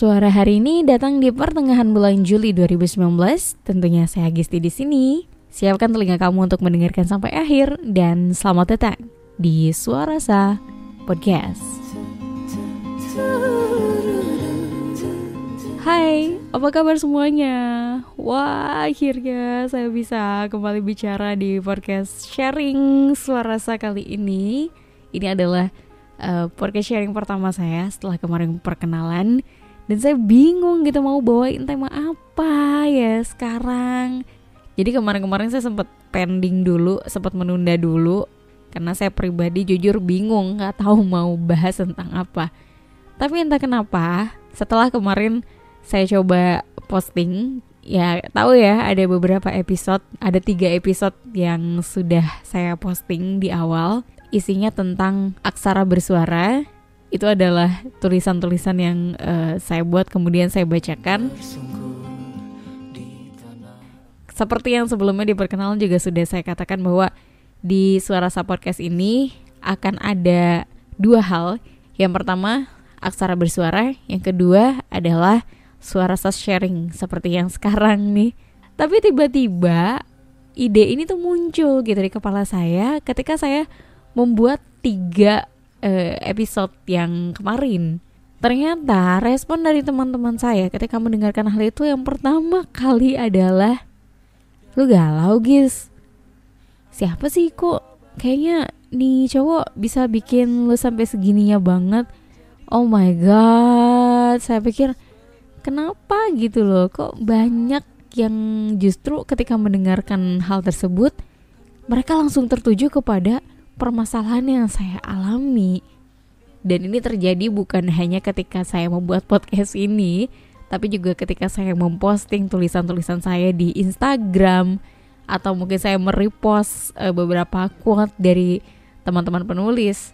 Suara hari ini datang di pertengahan bulan Juli 2019. Tentunya saya Gisti di sini. Siapkan telinga kamu untuk mendengarkan sampai akhir dan selamat datang di Suara Sa Podcast. Hai, apa kabar semuanya? Wah, akhirnya saya bisa kembali bicara di podcast sharing Suara Sa kali ini. Ini adalah uh, podcast sharing pertama saya setelah kemarin perkenalan dan saya bingung gitu mau bawain tema apa ya sekarang. Jadi kemarin-kemarin saya sempat pending dulu sempat menunda dulu. Karena saya pribadi jujur bingung nggak tahu mau bahas tentang apa. Tapi entah kenapa setelah kemarin saya coba posting ya tahu ya ada beberapa episode ada tiga episode yang sudah saya posting di awal. Isinya tentang aksara bersuara itu adalah tulisan-tulisan yang uh, saya buat kemudian saya bacakan. Seperti yang sebelumnya di perkenalan juga sudah saya katakan bahwa di Suara Sa Podcast ini akan ada dua hal. Yang pertama, aksara bersuara, yang kedua adalah suara sa sharing seperti yang sekarang nih. Tapi tiba-tiba ide ini tuh muncul gitu di kepala saya ketika saya membuat tiga uh, episode yang kemarin. Ternyata respon dari teman-teman saya ketika mendengarkan hal itu yang pertama kali adalah Lu galau Gis? Siapa sih kok? Kayaknya nih cowok bisa bikin lu sampai segininya banget. Oh my god Saya pikir kenapa gitu loh? Kok banyak yang justru ketika mendengarkan hal tersebut Mereka langsung tertuju kepada permasalahan yang saya alami. Dan ini terjadi bukan hanya ketika saya membuat podcast ini, tapi juga ketika saya memposting tulisan-tulisan saya di Instagram atau mungkin saya merepost uh, beberapa quote dari teman-teman penulis.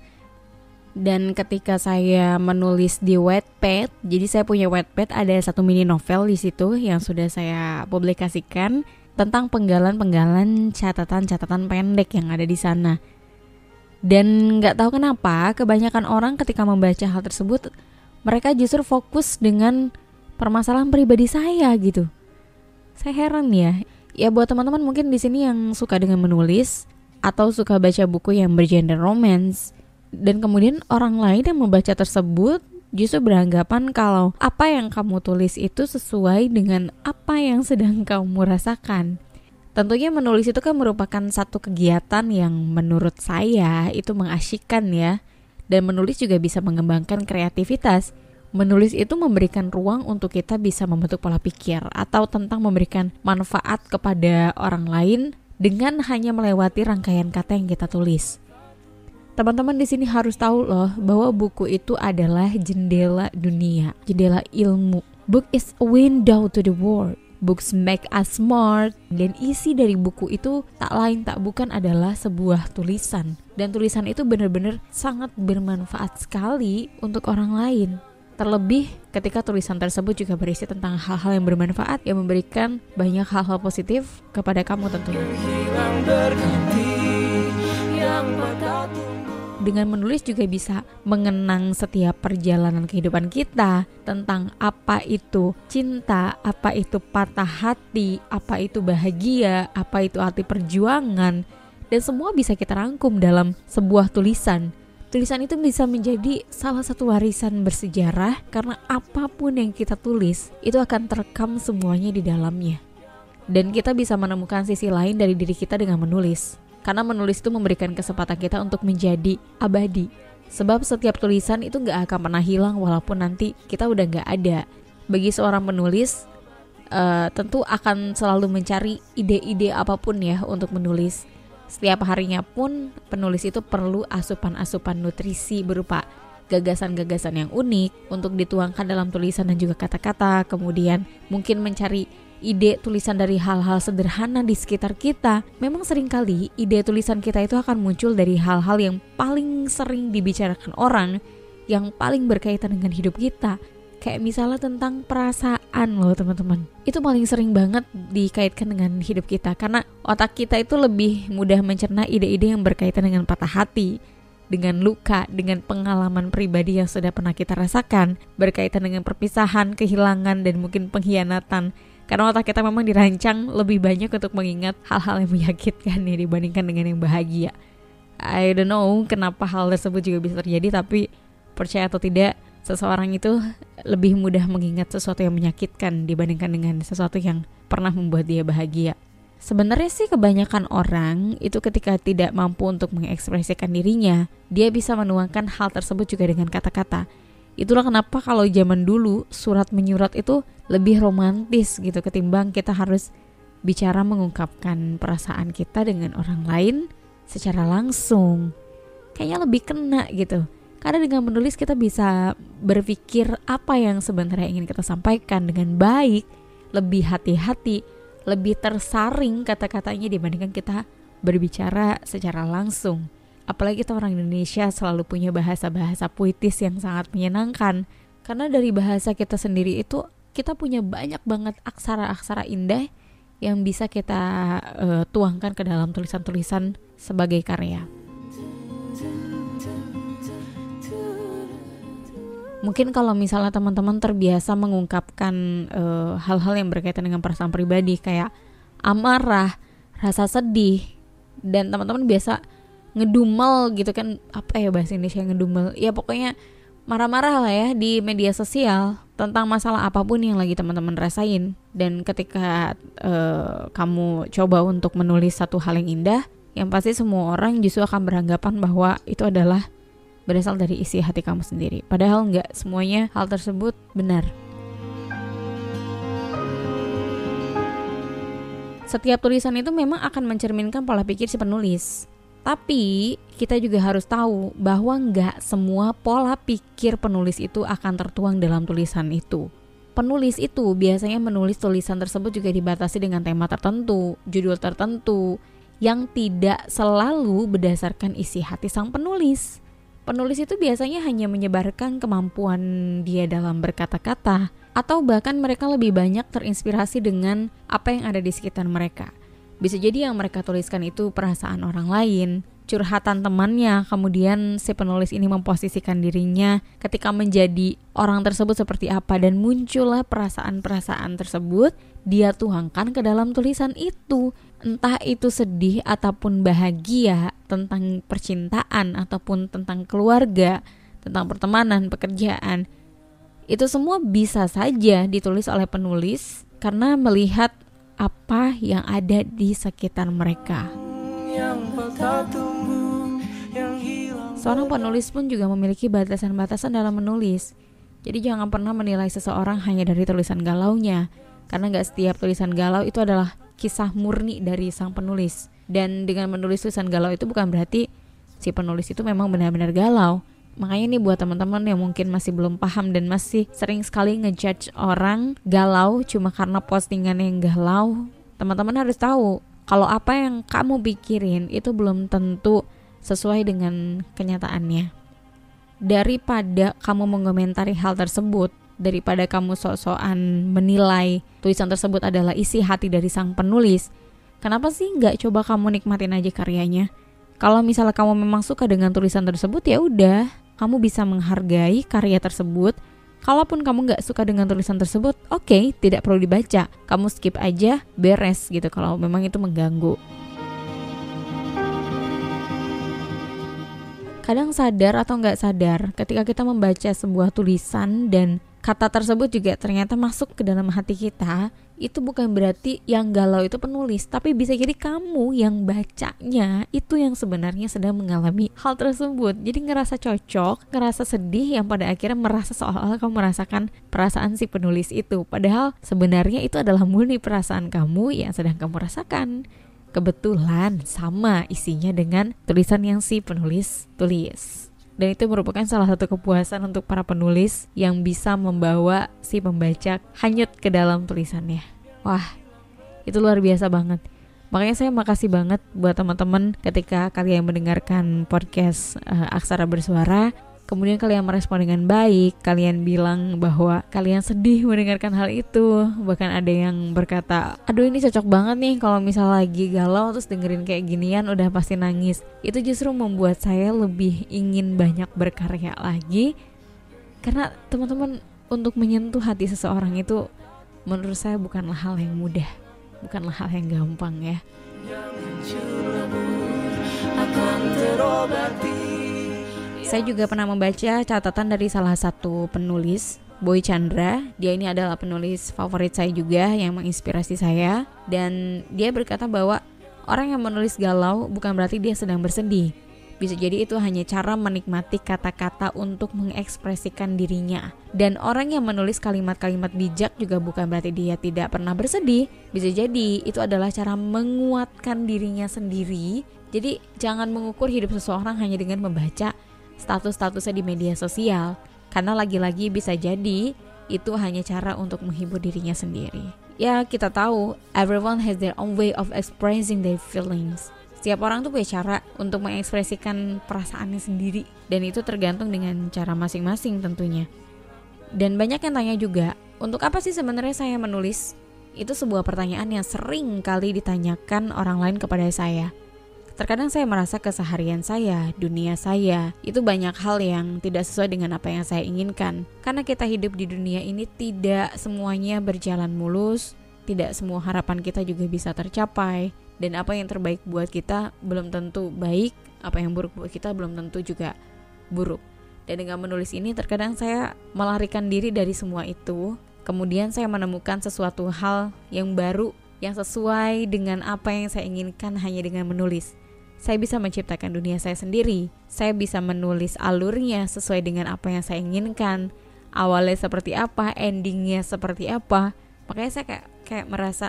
Dan ketika saya menulis di Wattpad, jadi saya punya Wattpad ada satu mini novel di situ yang sudah saya publikasikan tentang penggalan-penggalan catatan-catatan pendek yang ada di sana. Dan nggak tahu kenapa kebanyakan orang ketika membaca hal tersebut mereka justru fokus dengan permasalahan pribadi saya gitu. Saya heran ya. Ya buat teman-teman mungkin di sini yang suka dengan menulis atau suka baca buku yang bergenre romance dan kemudian orang lain yang membaca tersebut justru beranggapan kalau apa yang kamu tulis itu sesuai dengan apa yang sedang kamu rasakan. Tentunya menulis itu kan merupakan satu kegiatan yang menurut saya itu mengasyikkan ya. Dan menulis juga bisa mengembangkan kreativitas. Menulis itu memberikan ruang untuk kita bisa membentuk pola pikir atau tentang memberikan manfaat kepada orang lain dengan hanya melewati rangkaian kata yang kita tulis. Teman-teman di sini harus tahu loh bahwa buku itu adalah jendela dunia, jendela ilmu. Book is a window to the world. Books Make Us Smart dan isi dari buku itu tak lain tak bukan adalah sebuah tulisan. Dan tulisan itu benar-benar sangat bermanfaat sekali untuk orang lain. Terlebih ketika tulisan tersebut juga berisi tentang hal-hal yang bermanfaat yang memberikan banyak hal-hal positif kepada kamu tentunya dengan menulis juga bisa mengenang setiap perjalanan kehidupan kita tentang apa itu cinta, apa itu patah hati, apa itu bahagia, apa itu arti perjuangan, dan semua bisa kita rangkum dalam sebuah tulisan. Tulisan itu bisa menjadi salah satu warisan bersejarah karena apa pun yang kita tulis itu akan terekam semuanya di dalamnya. Dan kita bisa menemukan sisi lain dari diri kita dengan menulis. Karena menulis itu memberikan kesempatan kita untuk menjadi abadi. Sebab setiap tulisan itu nggak akan pernah hilang walaupun nanti kita udah nggak ada. Bagi seorang penulis, uh, tentu akan selalu mencari ide-ide apa pun ya untuk menulis. Setiap harinya pun penulis itu perlu asupan-asupan nutrisi berupa gagasan-gagasan yang unik untuk dituangkan dalam tulisan dan juga kata-kata. Kemudian mungkin mencari ide tulisan dari hal-hal sederhana di sekitar kita, memang sering kali ide tulisan kita itu akan muncul dari hal-hal yang paling sering dibicarakan orang, yang paling berkaitan dengan hidup kita. Kayak misalnya tentang perasaan loh teman-teman. Itu paling sering banget dikaitkan dengan hidup kita karena otak kita itu lebih mudah mencerna ide-ide yang berkaitan dengan patah hati, dengan luka, dengan pengalaman pribadi yang sudah pernah kita rasakan, berkaitan dengan perpisahan, kehilangan, dan mungkin pengkhianatan. Karena otak kita memang dirancang lebih banyak untuk mengingat hal-hal yang menyakitkan ya dibandingkan dengan yang bahagia. I don't know kenapa hal tersebut juga bisa terjadi, tapi percaya atau tidak, seseorang itu lebih mudah mengingat sesuatu yang menyakitkan dibandingkan dengan sesuatu yang pernah membuat dia bahagia. Sebenarnya sih kebanyakan orang itu ketika tidak mampu untuk mengekspresikan dirinya, dia bisa menuangkan hal tersebut juga dengan kata-kata. Itulah kenapa kalau zaman dulu surat menyurat itu lebih romantis gitu ketimbang kita harus bicara mengungkapkan perasaan kita dengan orang lain secara langsung. Kayaknya lebih kena gitu. Karena dengan menulis kita bisa berpikir apa yang sebenarnya ingin kita sampaikan dengan baik, lebih hati-hati, lebih tersaring kata-katanya dibandingkan kita berbicara secara langsung. Apalagi kita orang Indonesia selalu punya bahasa-bahasa puitis yang sangat menyenangkan. Karena dari bahasa kita sendiri itu kita punya banyak banget aksara-aksara indah yang bisa kita uh, tuangkan ke dalam tulisan-tulisan sebagai karya. mungkin kalau misalnya teman-teman terbiasa mengungkapkan eh, hal-hal uh, yang berkaitan dengan perasaan pribadi kayak amarah, rasa sedih dan teman-teman biasa ngedumel gitu kan apa ya bahasa Indonesia ngedumel ya pokoknya marah-marah lah ya di media sosial tentang masalah apa pun yang lagi teman-teman rasain dan ketika uh, kamu coba untuk menulis satu hal yang indah yang pasti semua orang justru akan beranggapan bahwa itu adalah berasal dari isi hati kamu sendiri. Padahal nggak semuanya hal tersebut benar. Setiap tulisan itu memang akan mencerminkan pola pikir si penulis. Tapi kita juga harus tahu bahwa nggak semua pola pikir penulis itu akan tertuang dalam tulisan itu. Penulis itu biasanya menulis tulisan tersebut juga dibatasi dengan tema tertentu, judul tertentu, yang tidak selalu berdasarkan isi hati sang penulis. Penulis itu biasanya hanya menyebarkan kemampuan dia dalam berkata-kata, atau bahkan mereka lebih banyak terinspirasi dengan apa yang ada di sekitar mereka. Bisa jadi yang mereka tuliskan itu perasaan orang lain, curhatan temannya, kemudian si penulis ini memposisikan dirinya ketika menjadi orang tersebut seperti apa dan muncullah perasaan-perasaan tersebut dia tuangkan ke dalam tulisan itu entah itu sedih ataupun bahagia tentang percintaan ataupun tentang keluarga, tentang pertemanan, pekerjaan. Itu semua bisa saja ditulis oleh penulis karena melihat apa yang ada di sekitar mereka. Seorang penulis pun juga memiliki batasan-batasan dalam menulis. Jadi jangan pernah menilai seseorang hanya dari tulisan galaunya, karena nggak setiap tulisan galau itu adalah kisah murni dari sang penulis. Dan dengan menulis tulisan galau itu bukan berarti si penulis itu memang benar-benar galau. Makanya nih buat teman-teman yang mungkin masih belum paham dan masih sering sekali ngejudge orang galau cuma karena postingan yang galau, teman-teman harus tahu kalau apa yang kamu pikirin itu belum tentu sesuai dengan kenyataannya. Daripada kamu mengomentari hal tersebut, daripada kamu sok-sokan menilai tulisan tersebut adalah isi hati dari sang penulis, kenapa sih nggak coba kamu nikmatin aja karyanya? Kalau misalnya kamu memang suka dengan tulisan tersebut ya udah, kamu bisa menghargai karya tersebut. Kalaupun kamu nggak suka dengan tulisan tersebut, oke, okay, tidak perlu dibaca. Kamu skip aja, beres gitu kalau memang itu mengganggu. Kadang sadar atau nggak sadar, ketika kita membaca sebuah tulisan dan kata tersebut juga ternyata masuk ke dalam hati kita, itu bukan berarti yang galau itu penulis, tapi bisa jadi kamu yang bacanya itu yang sebenarnya sedang mengalami hal tersebut. Jadi ngerasa cocok, ngerasa sedih yang pada akhirnya merasa seolah-olah kamu merasakan perasaan si penulis itu. Padahal sebenarnya itu adalah murni perasaan kamu yang sedang kamu rasakan. Kebetulan sama isinya dengan tulisan yang si penulis tulis dan itu merupakan salah satu kepuasan untuk para penulis yang bisa membawa si pembaca hanyut ke dalam tulisannya. Wah, itu luar biasa banget. Makanya saya makasih banget buat teman-teman ketika kalian mendengarkan podcast uh, Aksara Bersuara. Kemudian kalian merespon dengan baik, kalian bilang bahwa kalian sedih mendengarkan hal itu, bahkan ada yang berkata, aduh ini cocok banget nih kalau misal lagi galau terus dengerin kayak ginian udah pasti nangis. Itu justru membuat saya lebih ingin banyak berkarya lagi, karena teman-teman untuk menyentuh hati seseorang itu menurut saya bukanlah hal yang mudah, bukanlah hal yang gampang ya. akan terobati saya juga pernah membaca catatan dari salah satu penulis Boy Chandra. Dia ini adalah penulis favorit saya juga yang menginspirasi saya dan dia berkata bahwa orang yang menulis galau bukan berarti dia sedang bersedih. Bisa jadi itu hanya cara menikmati kata-kata untuk mengekspresikan dirinya. Dan orang yang menulis kalimat-kalimat bijak juga bukan berarti dia tidak pernah bersedih. Bisa jadi itu adalah cara menguatkan dirinya sendiri. Jadi jangan mengukur hidup seseorang hanya dengan membaca status-statusnya di media sosial karena lagi-lagi bisa jadi itu hanya cara untuk menghibur dirinya sendiri. Ya, kita tahu everyone has their own way of expressing their feelings. Setiap orang tuh punya cara untuk mengekspresikan perasaannya sendiri dan itu tergantung dengan cara masing-masing tentunya. Dan banyak yang tanya juga, untuk apa sih sebenarnya saya menulis? Itu sebuah pertanyaan yang sering kali ditanyakan orang lain kepada saya. Terkadang saya merasa keseharian saya, dunia saya, itu banyak hal yang tidak sesuai dengan apa yang saya inginkan. Karena kita hidup di dunia ini tidak semuanya berjalan mulus, tidak semua harapan kita juga bisa tercapai, dan apa yang terbaik buat kita belum tentu baik, apa yang buruk buat kita belum tentu juga buruk. Dan dengan menulis ini terkadang saya melarikan diri dari semua itu, kemudian saya menemukan sesuatu hal yang baru yang sesuai dengan apa yang saya inginkan hanya dengan menulis saya bisa menciptakan dunia saya sendiri. Saya bisa menulis alurnya sesuai dengan apa yang saya inginkan. Awalnya seperti apa, endingnya seperti apa. Makanya saya kayak kayak merasa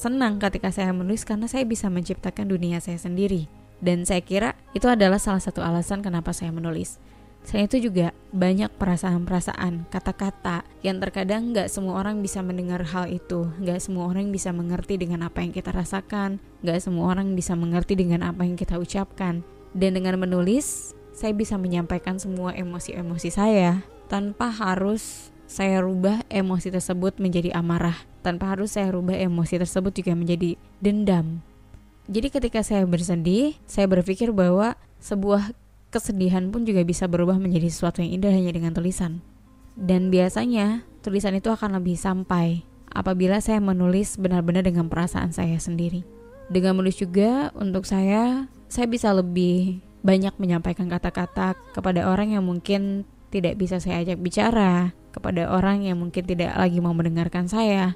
senang ketika saya menulis karena saya bisa menciptakan dunia saya sendiri. Dan saya kira itu adalah salah satu alasan kenapa saya menulis. Selain itu juga banyak perasaan-perasaan, kata-kata yang terkadang nggak semua orang bisa mendengar hal itu, nggak semua orang bisa mengerti dengan apa yang kita rasakan, nggak semua orang bisa mengerti dengan apa yang kita ucapkan. Dan dengan menulis, saya bisa menyampaikan semua emosi-emosi saya tanpa harus saya rubah emosi tersebut menjadi amarah, tanpa harus saya rubah emosi tersebut juga menjadi dendam. Jadi ketika saya bersedih, saya berpikir bahwa sebuah kesedihan pun juga bisa berubah menjadi sesuatu yang indah hanya dengan tulisan. Dan biasanya tulisan itu akan lebih sampai apabila saya menulis benar-benar dengan perasaan saya sendiri. Dengan menulis juga untuk saya, saya bisa lebih banyak menyampaikan kata-kata kepada orang yang mungkin tidak bisa saya ajak bicara, kepada orang yang mungkin tidak lagi mau mendengarkan saya.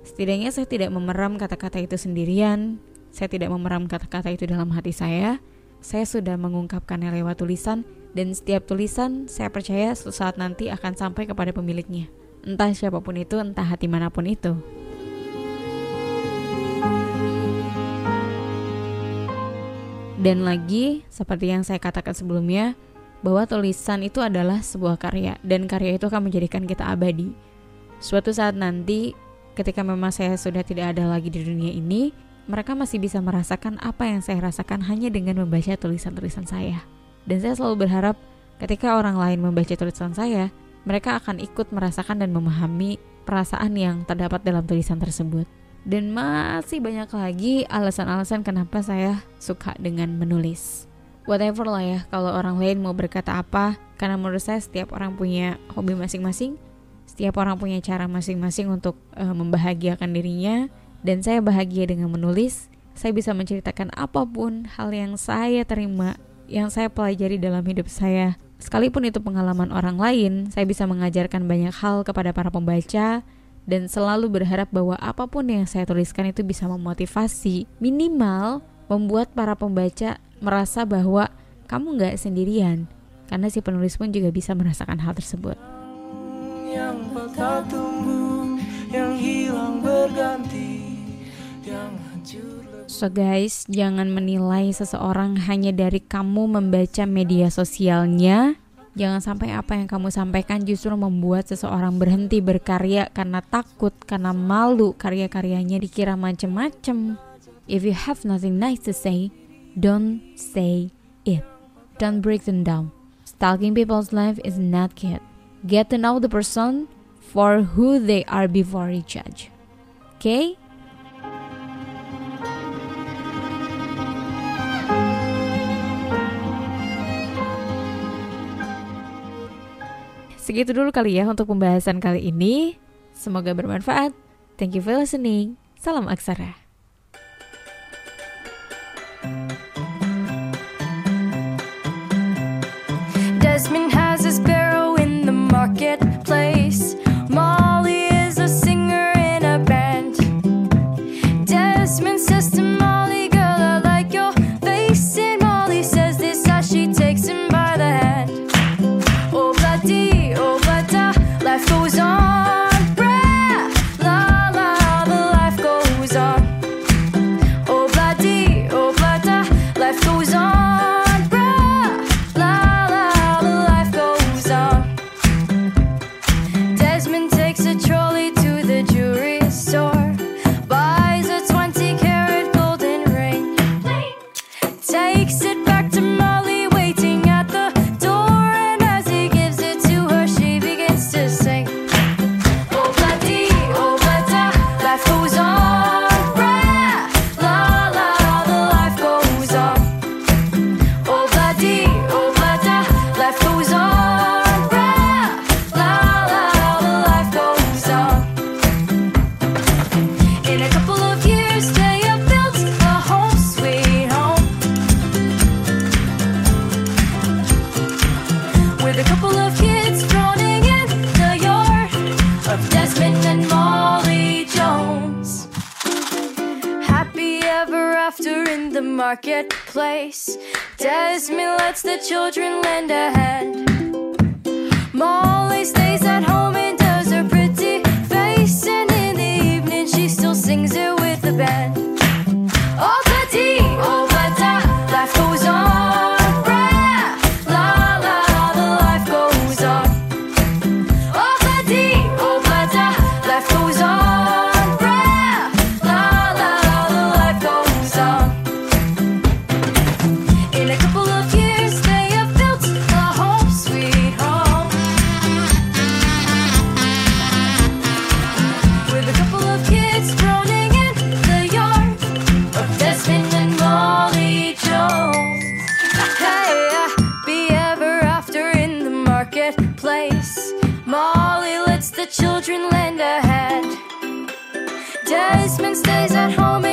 Setidaknya saya tidak memeram kata-kata itu sendirian, saya tidak memeram kata-kata itu dalam hati saya, saya sudah mengungkapkannya lewat tulisan dan setiap tulisan saya percaya suatu saat nanti akan sampai kepada pemiliknya. Entah siapa pun itu, entah hati mana pun itu. Dan lagi, seperti yang saya katakan sebelumnya, bahwa tulisan itu adalah sebuah karya dan karya itu akan menjadikan kita abadi. Suatu saat nanti, ketika memang saya sudah tidak ada lagi di dunia ini, mereka masih bisa merasakan apa yang saya rasakan hanya dengan membaca tulisan-tulisan saya. Dan saya selalu berharap ketika orang lain membaca tulisan saya, mereka akan ikut merasakan dan memahami perasaan yang terdapat dalam tulisan tersebut. Dan masih banyak lagi alasan-alasan kenapa saya suka dengan menulis. Whatever lah ya, kalau orang lain mau berkata apa, karena menurut saya setiap orang punya hobi masing-masing, setiap orang punya cara masing-masing untuk uh, membahagiakan dirinya, dan saya bahagia dengan menulis. Saya bisa menceritakan apa pun hal yang saya terima, yang saya pelajari dalam hidup saya. Sekalipun itu pengalaman orang lain, saya bisa mengajarkan banyak hal kepada para pembaca dan selalu berharap bahwa apa pun yang saya tuliskan itu bisa memotivasi, minimal membuat para pembaca merasa bahwa kamu nggak sendirian, karena si penulis pun juga bisa merasakan hal tersebut. Yang so guys, jangan menilai seseorang hanya dari kamu membaca media sosialnya. Jangan sampai apa yang kamu sampaikan justru membuat seseorang berhenti berkarya karena takut, karena malu karya-karyanya dikira macem-macem. If you have nothing nice to say, don't say it. Don't break them down. Stalking people's life is not good. Get to know the person for who they are before you judge. Okay? segitu dulu kali ya untuk pembahasan kali ini. Semoga bermanfaat. Thank you for listening. Salam Aksara. place. Desmond lets the children lend a hand. Molly's there. lets the children lend a hand. Desmond stays at home.